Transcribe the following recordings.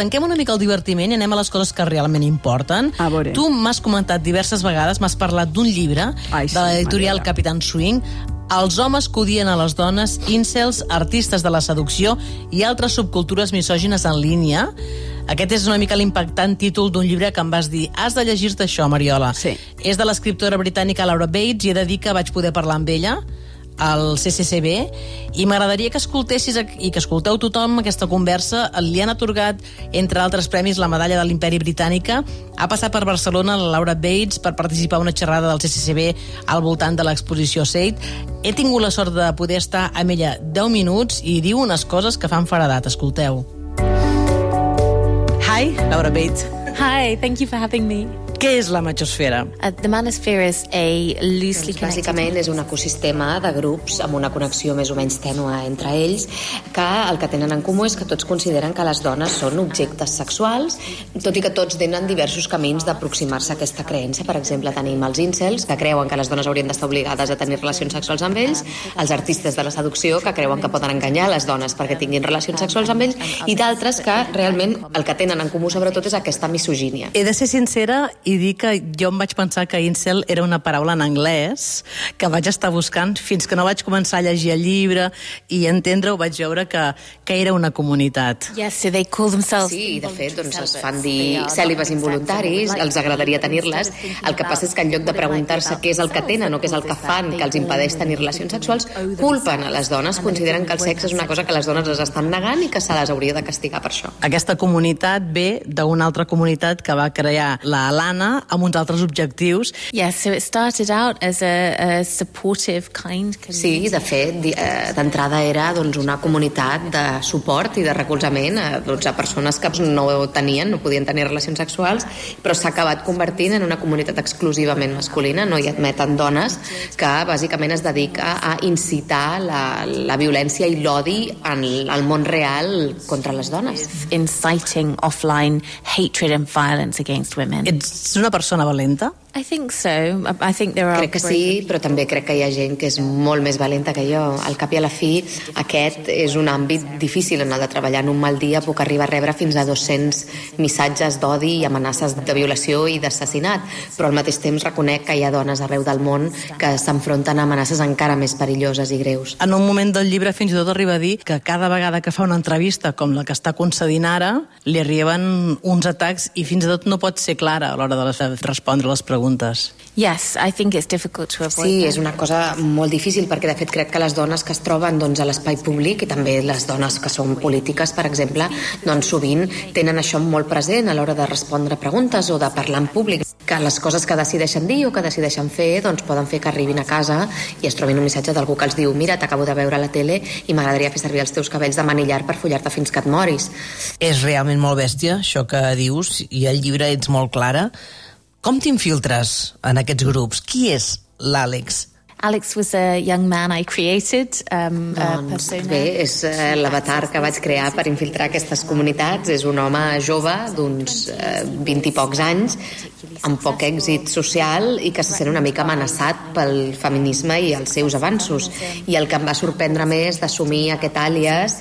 tanquem una mica el divertiment i anem a les coses que realment importen. A veure. Tu m'has comentat diverses vegades, m'has parlat d'un llibre Ai, de sí, l'editorial m'agrada. Capitán Swing, els homes que odien a les dones, incels, artistes de la seducció i altres subcultures misògines en línia. Aquest és una mica l'impactant títol d'un llibre que em vas dir has de llegir-te això, Mariola. Sí. És de l'escriptora britànica Laura Bates i he de dir que vaig poder parlar amb ella al CCCB i m'agradaria que escoltessis i que escolteu tothom aquesta conversa. Li han atorgat, entre altres premis, la medalla de l'Imperi Britànica. Ha passat per Barcelona la Laura Bates per participar a una xerrada del CCCB al voltant de l'exposició Seid. He tingut la sort de poder estar amb ella 10 minuts i diu unes coses que fan faradat. Escolteu. Hi, Laura Bates. Hi, thank you for having me. Què és la machosfera? Uh, the manosphere is a loosely Doncs, connected... bàsicament és un ecosistema de grups amb una connexió més o menys tènua entre ells que el que tenen en comú és que tots consideren que les dones són objectes sexuals tot i que tots tenen diversos camins d'aproximar-se a aquesta creença. Per exemple, tenim els incels que creuen que les dones haurien d'estar obligades a tenir relacions sexuals amb ells, els artistes de la seducció que creuen que poden enganyar les dones perquè tinguin relacions sexuals amb ells i d'altres que realment el que tenen en comú sobretot és aquesta misogínia. He de ser sincera i dir que jo em vaig pensar que incel era una paraula en anglès que vaig estar buscant fins que no vaig començar a llegir el llibre i entendre-ho, vaig veure que, que era una comunitat. Yes, so they call themselves... Sí, de fet, doncs es fan dir cèlibes involuntaris, els agradaria tenir-les. El que passa és que en lloc de preguntar-se què és el que tenen o què és el que fan que els impedeix tenir relacions sexuals, culpen a les dones, consideren que el sexe és una cosa que les dones les estan negant i que se les hauria de castigar per això. Aquesta comunitat ve d'una altra comunitat que va crear la Alana amb uns altres objectius. Yes, so it started out as a, a supportive kind Sí, de fet, eh, d'entrada era doncs, una comunitat de suport i de recolzament a, doncs, a persones que no tenien, no podien tenir relacions sexuals, però s'ha acabat convertint en una comunitat exclusivament masculina, no hi admeten dones, que bàsicament es dedica a incitar la, la violència i l'odi en el món real contra les dones. inciting offline hatred and violence against women. Ets una persona valenta? I think so. I think there are... Crec que sí, però també crec que hi ha gent que és molt més valenta que jo. Al cap i a la fi, aquest és un àmbit difícil en el de treballar. En un mal dia puc arribar a rebre fins a 200 missatges d'odi i amenaces de violació i d'assassinat, però al mateix temps reconec que hi ha dones arreu del món que s'enfronten a amenaces encara més perilloses i greus. En un moment del llibre fins i tot arriba a dir que cada vegada que fa una entrevista com la que està concedint ara, li arriben uns atacs i fins i tot no pot ser clara a l'hora de respondre les preguntes. Yes, I think it's difficult to avoid Sí, és una cosa molt difícil perquè de fet crec que les dones que es troben doncs, a l'espai públic i també les dones que són polítiques, per exemple, doncs sovint tenen això molt present a l'hora de respondre preguntes o de parlar en públic que les coses que decideixen dir o que decideixen fer doncs poden fer que arribin a casa i es trobin un missatge d'algú que els diu mira, t'acabo de veure a la tele i m'agradaria fer servir els teus cabells de manillar per follar-te fins que et moris. És realment molt bèstia, això que dius, i al llibre ets molt clara. Com t'infiltres en aquests grups? Qui és l'Àlex? Alex was a young man I created, um, a Doncs persona. bé, és eh, l'avatar que vaig crear per infiltrar aquestes comunitats. És un home jove d'uns eh, 20 i pocs anys, amb poc èxit social i que se sent una mica amenaçat pel feminisme i els seus avanços. I el que em va sorprendre més d'assumir aquest àlies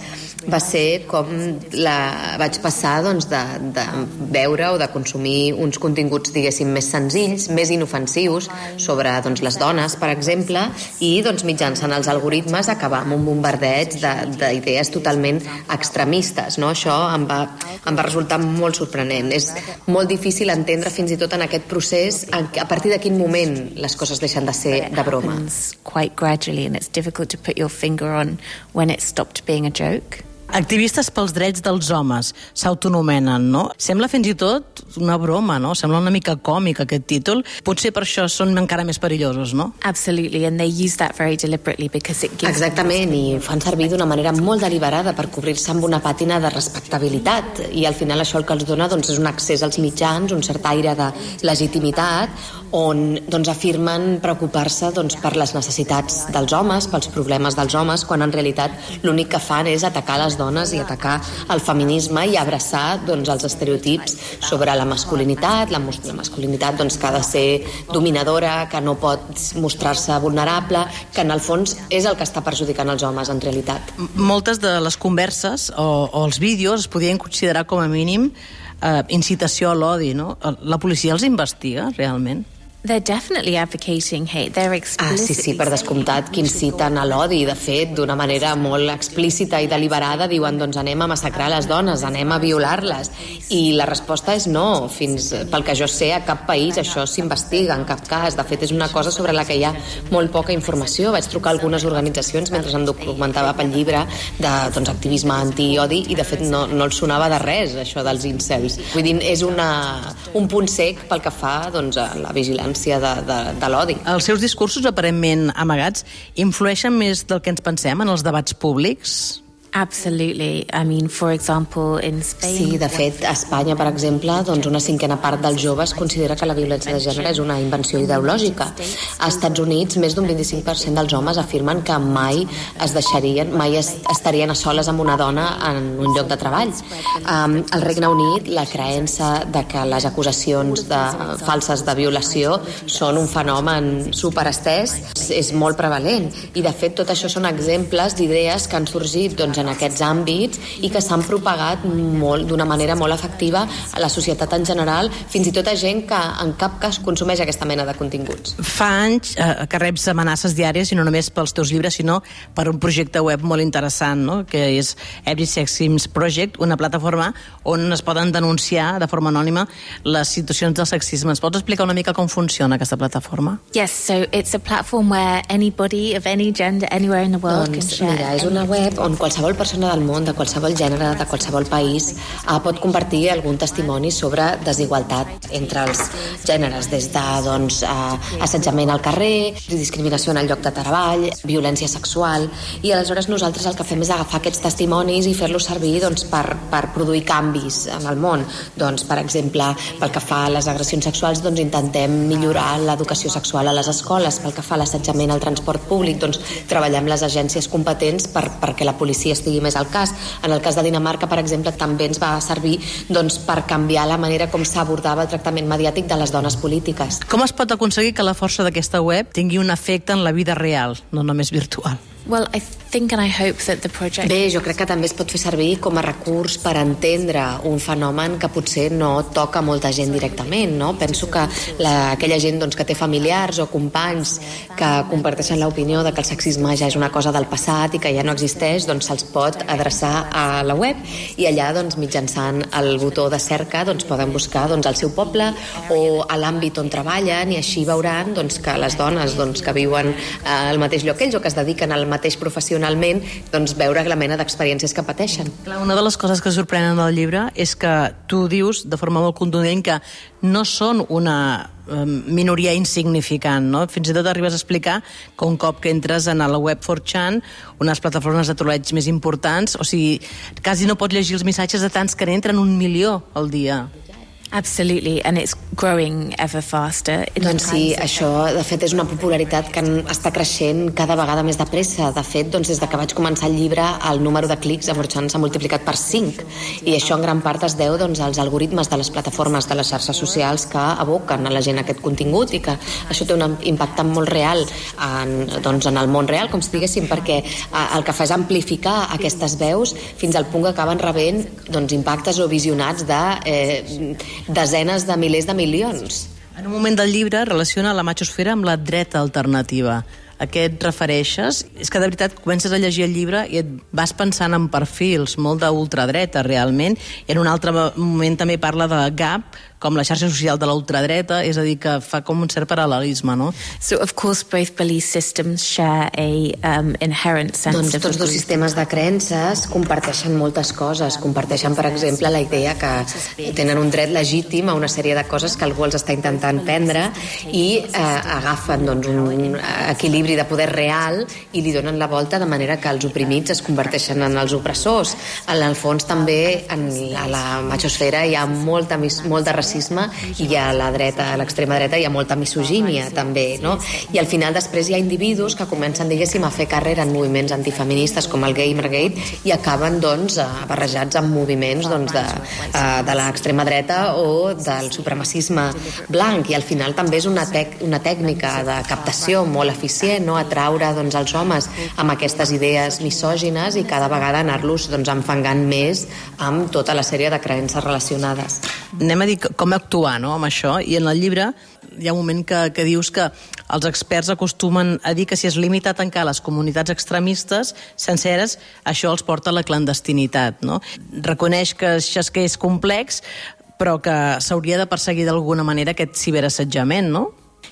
va ser com la vaig passar doncs, de, de veure o de consumir uns continguts, diguéssim, més senzills, més inofensius sobre doncs, les dones, per exemple, i doncs, mitjançant els algoritmes acabar amb un bombardeig de- d'idees totalment extremistes. No? Això em va, em va resultar molt sorprenent. És molt difícil entendre fins i tot en aquest procés a partir de quin moment les coses deixen de ser de broma. quite gradually and it's difficult to put your finger on when it stopped being a joke. Activistes pels drets dels homes s'autonomenen, no? Sembla fins i tot una broma, no? Sembla una mica còmic aquest títol. Potser per això són encara més perillosos, no? Absolutely, and they use that very deliberately because it gives Exactament, i ho fan servir d'una manera molt deliberada per cobrir-se amb una pàtina de respectabilitat i al final això el que els dona doncs, és un accés als mitjans, un cert aire de legitimitat on doncs, afirmen preocupar-se doncs, per les necessitats dels homes, pels problemes dels homes, quan en realitat l'únic que fan és atacar les dones i atacar el feminisme i abraçar doncs, els estereotips sobre la masculinitat, la, la masculinitat doncs, que ha de ser dominadora, que no pot mostrar-se vulnerable, que en el fons és el que està perjudicant els homes en realitat. Moltes de les converses o, o els vídeos es podien considerar com a mínim eh, incitació a l'odi, no? La policia els investiga, realment? They're definitely advocating hate. They're Ah, sí, sí, per descomptat, que inciten a l'odi. De fet, d'una manera molt explícita i deliberada, diuen, doncs anem a massacrar les dones, anem a violar-les. I la resposta és no. Fins, pel que jo sé, a cap país això s'investiga, en cap cas. De fet, és una cosa sobre la que hi ha molt poca informació. Vaig trucar a algunes organitzacions mentre em documentava pel llibre de doncs, activisme anti-odi i, de fet, no, no els sonava de res, això dels incels. Vull dir, és una, un punt sec pel que fa doncs, a la vigilància violència de, de, de l'odi. Els seus discursos aparentment amagats influeixen més del que ens pensem en els debats públics? Absolutely. I mean, for example, in Spain... Sí, de fet, a Espanya, per exemple, doncs una cinquena part dels joves considera que la violència de gènere és una invenció ideològica. A Estats Units, més d'un 25% dels homes afirmen que mai es deixarien, mai es, estarien a soles amb una dona en un lloc de treball. Um, al Regne Unit, la creença de que les acusacions de, falses de violació són un fenomen superestès és molt prevalent. I, de fet, tot això són exemples d'idees que han sorgit doncs, en aquests àmbits i que s'han propagat molt d'una manera molt efectiva a la societat en general, fins i tot a gent que en cap cas consumeix aquesta mena de continguts. Fa anys eh, que reps amenaces diàries, i no només pels teus llibres, sinó per un projecte web molt interessant, no? que és Every Sex Sims Project, una plataforma on es poden denunciar de forma anònima les situacions del sexisme. Ens pots explicar una mica com funciona aquesta plataforma? Yes, so it's a platform where anybody of any gender anywhere in the world doncs, can share... Mira, és una web on qualsevol qualsevol persona del món, de qualsevol gènere, de qualsevol país, eh, pot compartir algun testimoni sobre desigualtat entre els gèneres, des de doncs, eh, assetjament al carrer, discriminació en el lloc de treball, violència sexual, i aleshores nosaltres el que fem és agafar aquests testimonis i fer-los servir doncs, per, per produir canvis en el món. Doncs, per exemple, pel que fa a les agressions sexuals, doncs, intentem millorar l'educació sexual a les escoles, pel que fa a l'assetjament al transport públic, doncs, treballem les agències competents per, perquè la policia estigui més al cas. En el cas de Dinamarca, per exemple, també ens va servir doncs, per canviar la manera com s'abordava el tractament mediàtic de les dones polítiques. Com es pot aconseguir que la força d'aquesta web tingui un efecte en la vida real, no només virtual? Bé, jo crec que també es pot fer servir com a recurs per entendre un fenomen que potser no toca molta gent directament, no? Penso que la, aquella gent doncs, que té familiars o companys que comparteixen l'opinió de que el sexisme ja és una cosa del passat i que ja no existeix, doncs se'ls pot adreçar a la web i allà doncs, mitjançant el botó de cerca doncs, poden buscar doncs, el seu poble o a l'àmbit on treballen i així veuran doncs, que les dones doncs, que viuen al mateix lloc que ells o que es dediquen al mateix professionalment, doncs veure la mena d'experiències que pateixen. Clar, una de les coses que sorprenen del llibre és que tu dius de forma molt contundent que no són una minoria insignificant, no? Fins i tot arribes a explicar que un cop que entres en la web 4chan, unes plataformes de troleig més importants, o sigui, quasi no pots llegir els missatges de tants que n'entren un milió al dia. Absolutely, and it's growing ever faster. Doncs sí, això de fet és una popularitat que està creixent cada vegada més de pressa. De fet, doncs, des de que vaig començar el llibre, el número de clics a Fortran s'ha multiplicat per 5 i això en gran part es deu doncs, als algoritmes de les plataformes de les xarxes socials que aboquen a la gent aquest contingut i que això té un impacte molt real en, doncs, en el món real, com si diguéssim, perquè eh, el que fa és amplificar aquestes veus fins al punt que acaben rebent doncs, impactes o visionats de eh, desenes de milers de milions. En un moment del llibre relaciona la machosfera amb la dreta alternativa. A què et refereixes? És que de veritat comences a llegir el llibre i et vas pensant en perfils molt d'ultradreta realment i en un altre moment també parla de GAP com la xarxa social de la ultradreta, és a dir, que fa com un cert paral·lelisme, no? So, of course, both belief systems share a um, inherent sense Doncs of tots dos sistemes de creences comparteixen moltes coses. Comparteixen, per exemple, la idea que tenen un dret legítim a una sèrie de coses que algú els està intentant prendre i eh, agafen doncs, un equilibri de poder real i li donen la volta de manera que els oprimits es converteixen en els opressors. En el fons també en la, la machosfera hi ha molta, mis- molt de racisme racisme i a la dreta, a l'extrema dreta hi ha molta misogínia també, no? I al final després hi ha individus que comencen, diguéssim, a fer carrera en moviments antifeministes com el Gamergate i acaben, doncs, barrejats amb moviments doncs, de, eh, de l'extrema dreta o del supremacisme blanc i al final també és una, tec una tècnica de captació molt eficient, no? atraure doncs, els homes amb aquestes idees misògines i cada vegada anar-los doncs, enfangant més amb tota la sèrie de creences relacionades. Anem a dir com actuar no, amb això, i en el llibre hi ha un moment que, que dius que els experts acostumen a dir que si es limita a tancar les comunitats extremistes senceres, això els porta a la clandestinitat. No? Reconeix que això és que és complex, però que s'hauria de perseguir d'alguna manera aquest ciberassetjament, no?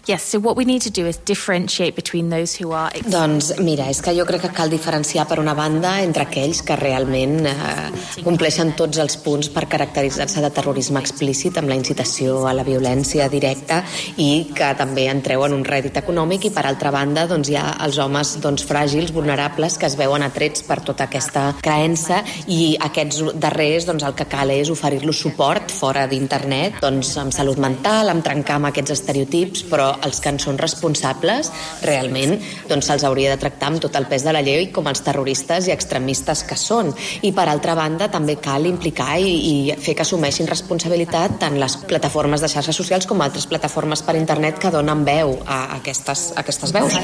Yes, so what we need to do is differentiate between those who are... Doncs mira, és que jo crec que cal diferenciar per una banda entre aquells que realment eh, compleixen tots els punts per caracteritzar-se de terrorisme explícit amb la incitació a la violència directa i que també en treuen un rèdit econòmic i per altra banda doncs, hi ha els homes doncs, fràgils, vulnerables que es veuen atrets per tota aquesta creença i aquests darrers doncs, el que cal és oferir-los suport fora d'internet doncs, amb salut mental, amb trencar amb aquests estereotips però els que en són responsables realment doncs se'ls hauria de tractar amb tot el pes de la llei com els terroristes i extremistes que són. I per altra banda també cal implicar i, i fer que assumeixin responsabilitat tant les plataformes de xarxes socials com altres plataformes per internet que donen veu a aquestes, a aquestes veus.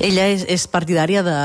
Ella és, és partidària de,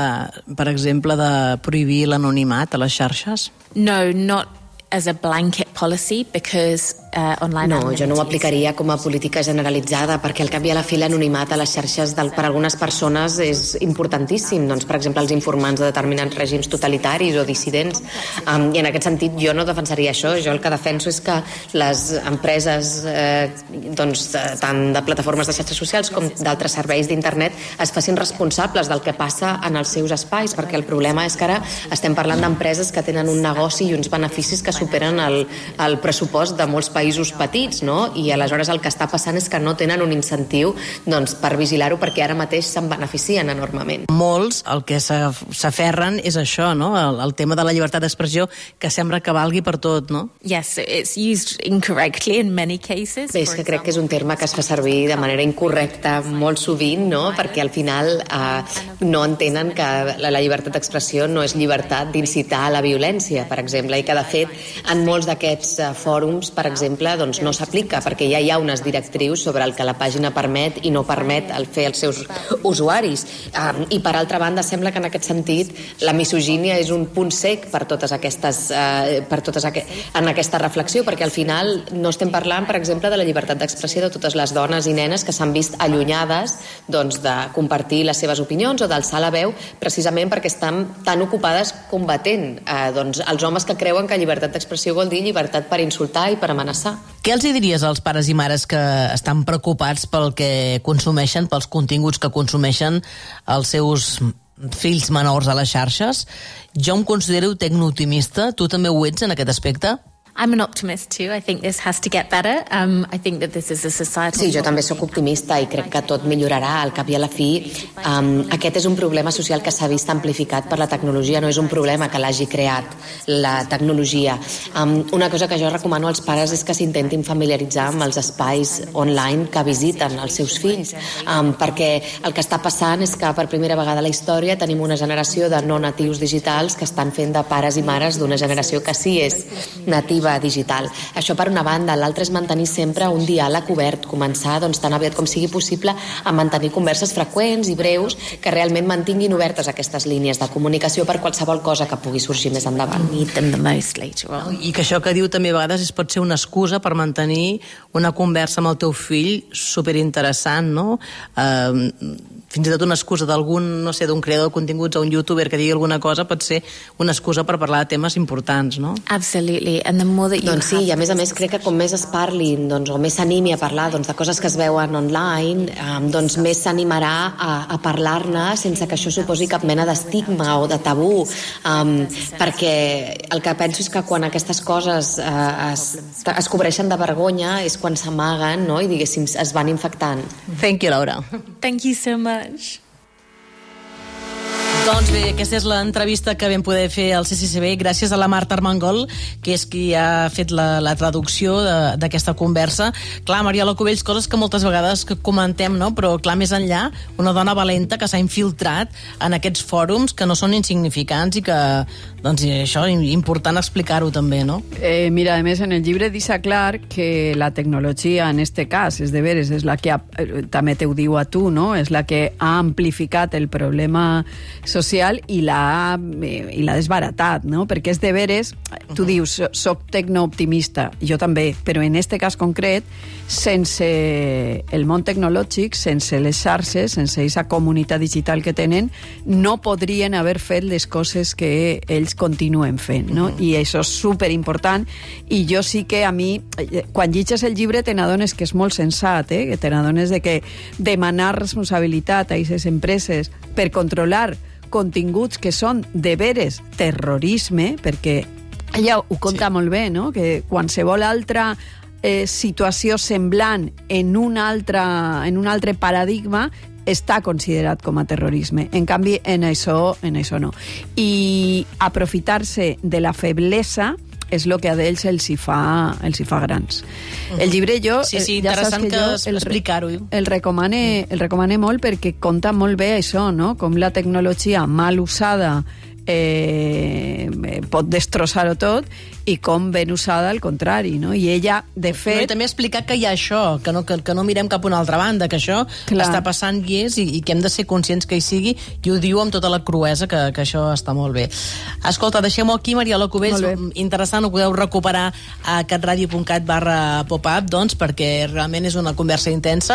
per exemple, de prohibir l'anonimat a les xarxes? No, not as a blanket policy because uh, online No, jo no ho aplicaria com a política generalitzada perquè al cap i a la fi l'anonimat a les xarxes del, per algunes persones és importantíssim. Doncs, per exemple, els informants de determinats règims totalitaris o dissidents. Um, I en aquest sentit jo no defensaria això. Jo el que defenso és que les empreses eh, doncs, tant de plataformes de xarxes socials com d'altres serveis d'internet es facin responsables del que passa en els seus espais perquè el problema és que ara estem parlant d'empreses que tenen un negoci i uns beneficis que superen el, el pressupost de molts països petits, no? I aleshores el que està passant és que no tenen un incentiu doncs, per vigilar-ho perquè ara mateix se'n beneficien enormement. Molts el que s'aferren és això, no? El, el tema de la llibertat d'expressió que sembla que valgui per tot, no? Yes, it's used incorrectly in many cases. Bé, és que crec que és un terme que es fa servir de manera incorrecta molt sovint, no? Perquè al final eh, no entenen que la, la llibertat d'expressió no és llibertat d'incitar a la violència, per exemple, i que de fet en molts d'aquests uh, fòrums, per exemple, doncs no s'aplica perquè ja hi ha unes directrius sobre el que la pàgina permet i no permet el fer els seus usuaris. Um, I per altra banda, sembla que en aquest sentit la misogínia és un punt sec per totes aquestes, uh, per totes aqu en aquesta reflexió, perquè al final no estem parlant, per exemple, de la llibertat d'expressió de totes les dones i nenes que s'han vist allunyades doncs, de compartir les seves opinions o d'alçar la veu precisament perquè estan tan ocupades combatent eh, doncs, els homes que creuen que llibertat d'expressió vol dir llibertat per insultar i per amenaçar. Què els hi diries als pares i mares que estan preocupats pel que consumeixen, pels continguts que consumeixen els seus fills menors a les xarxes? Jo em considero tecnooptimista. Tu també ho ets en aquest aspecte? I'm an optimist too. I think this has to get better. Um, I think that this is a societal... Sí, jo també sóc optimista i crec que tot millorarà al cap i a la fi. Um, aquest és un problema social que s'ha vist amplificat per la tecnologia, no és un problema que l'hagi creat la tecnologia. Um, una cosa que jo recomano als pares és que s'intentin familiaritzar amb els espais online que visiten els seus fills, um, perquè el que està passant és que per primera vegada a la història tenim una generació de no natius digitals que estan fent de pares i mares d'una generació que sí és nativa digital. Això per una banda. L'altra és mantenir sempre un diàleg obert, començar doncs, tan aviat com sigui possible a mantenir converses freqüents i breus que realment mantinguin obertes aquestes línies de comunicació per qualsevol cosa que pugui sorgir més endavant. I que això que diu també a vegades es pot ser una excusa per mantenir una conversa amb el teu fill superinteressant, no? Eh, fins i tot una excusa d'algun, no sé, d'un creador de continguts o un youtuber que digui alguna cosa pot ser una excusa per parlar de temes importants, no? Absolutely. And the that you doncs sí, i a més a més crec que com més es parlin doncs, o més s'animi a parlar doncs, de coses que es veuen online, um, doncs més s'animarà a, a parlar-ne sense que això suposi cap mena d'estigma o de tabú, um, perquè el que penso és que quan aquestes coses uh, es, es cobreixen de vergonya és quan s'amaguen no? i diguéssim es van infectant. Thank you, Laura. Thank you so much. Doncs bé, aquesta és l'entrevista que vam poder fer al CCCB gràcies a la Marta Armengol, que és qui ha fet la, la traducció d'aquesta conversa. Clar, Mariela Cubells, coses que moltes vegades que comentem, no? però clar, més enllà, una dona valenta que s'ha infiltrat en aquests fòrums que no són insignificants i que, doncs, això, important explicar-ho també, no? Eh, mira, a més, en el llibre deixa clar que la tecnologia, en este cas, és de veres, és la que ha, eh, també te ho diu a tu, no? És la que ha amplificat el problema social i l'ha eh, i l'ha desbaratat, no? Perquè és de veres, tu dius, soc tecnooptimista, jo també, però en este cas concret, sense el món tecnològic, sense les xarxes, sense aquesta comunitat digital que tenen, no podrien haver fet les coses que ells continuen fent, no? Uh -huh. I això és super important i jo sí que a mi, eh, quan llitges el llibre te n'adones que és molt sensat, eh? que te n'adones de que demanar responsabilitat a aquestes empreses per controlar continguts que són de veres terrorisme, perquè ella ho conta sí. molt bé, no? que qualsevol altra eh, situació semblant en un, altre, en un altre paradigma està considerat com a terrorisme. En canvi, en això, en això no. I aprofitar-se de la feblesa és el que a ells els hi fa, els hi fa grans. Uh -huh. El llibre jo... Sí, sí, ja interessant que, que explicar-ho. El, recomane, el recomane molt perquè conta molt bé això, no? Com la tecnologia mal usada eh, pot destrossar-ho tot i com ben usada al contrari, no? I ella, de fet... No, I també explicar que hi ha això, que no, que, que no mirem cap a una altra banda, que això Clar. està passant i és, i, i que hem de ser conscients que hi sigui, i ho diu amb tota la cruesa, que, que això està molt bé. Escolta, deixem-ho aquí, Maria Locubells, interessant, ho podeu recuperar a catradio.cat barra pop-up, doncs, perquè realment és una conversa intensa.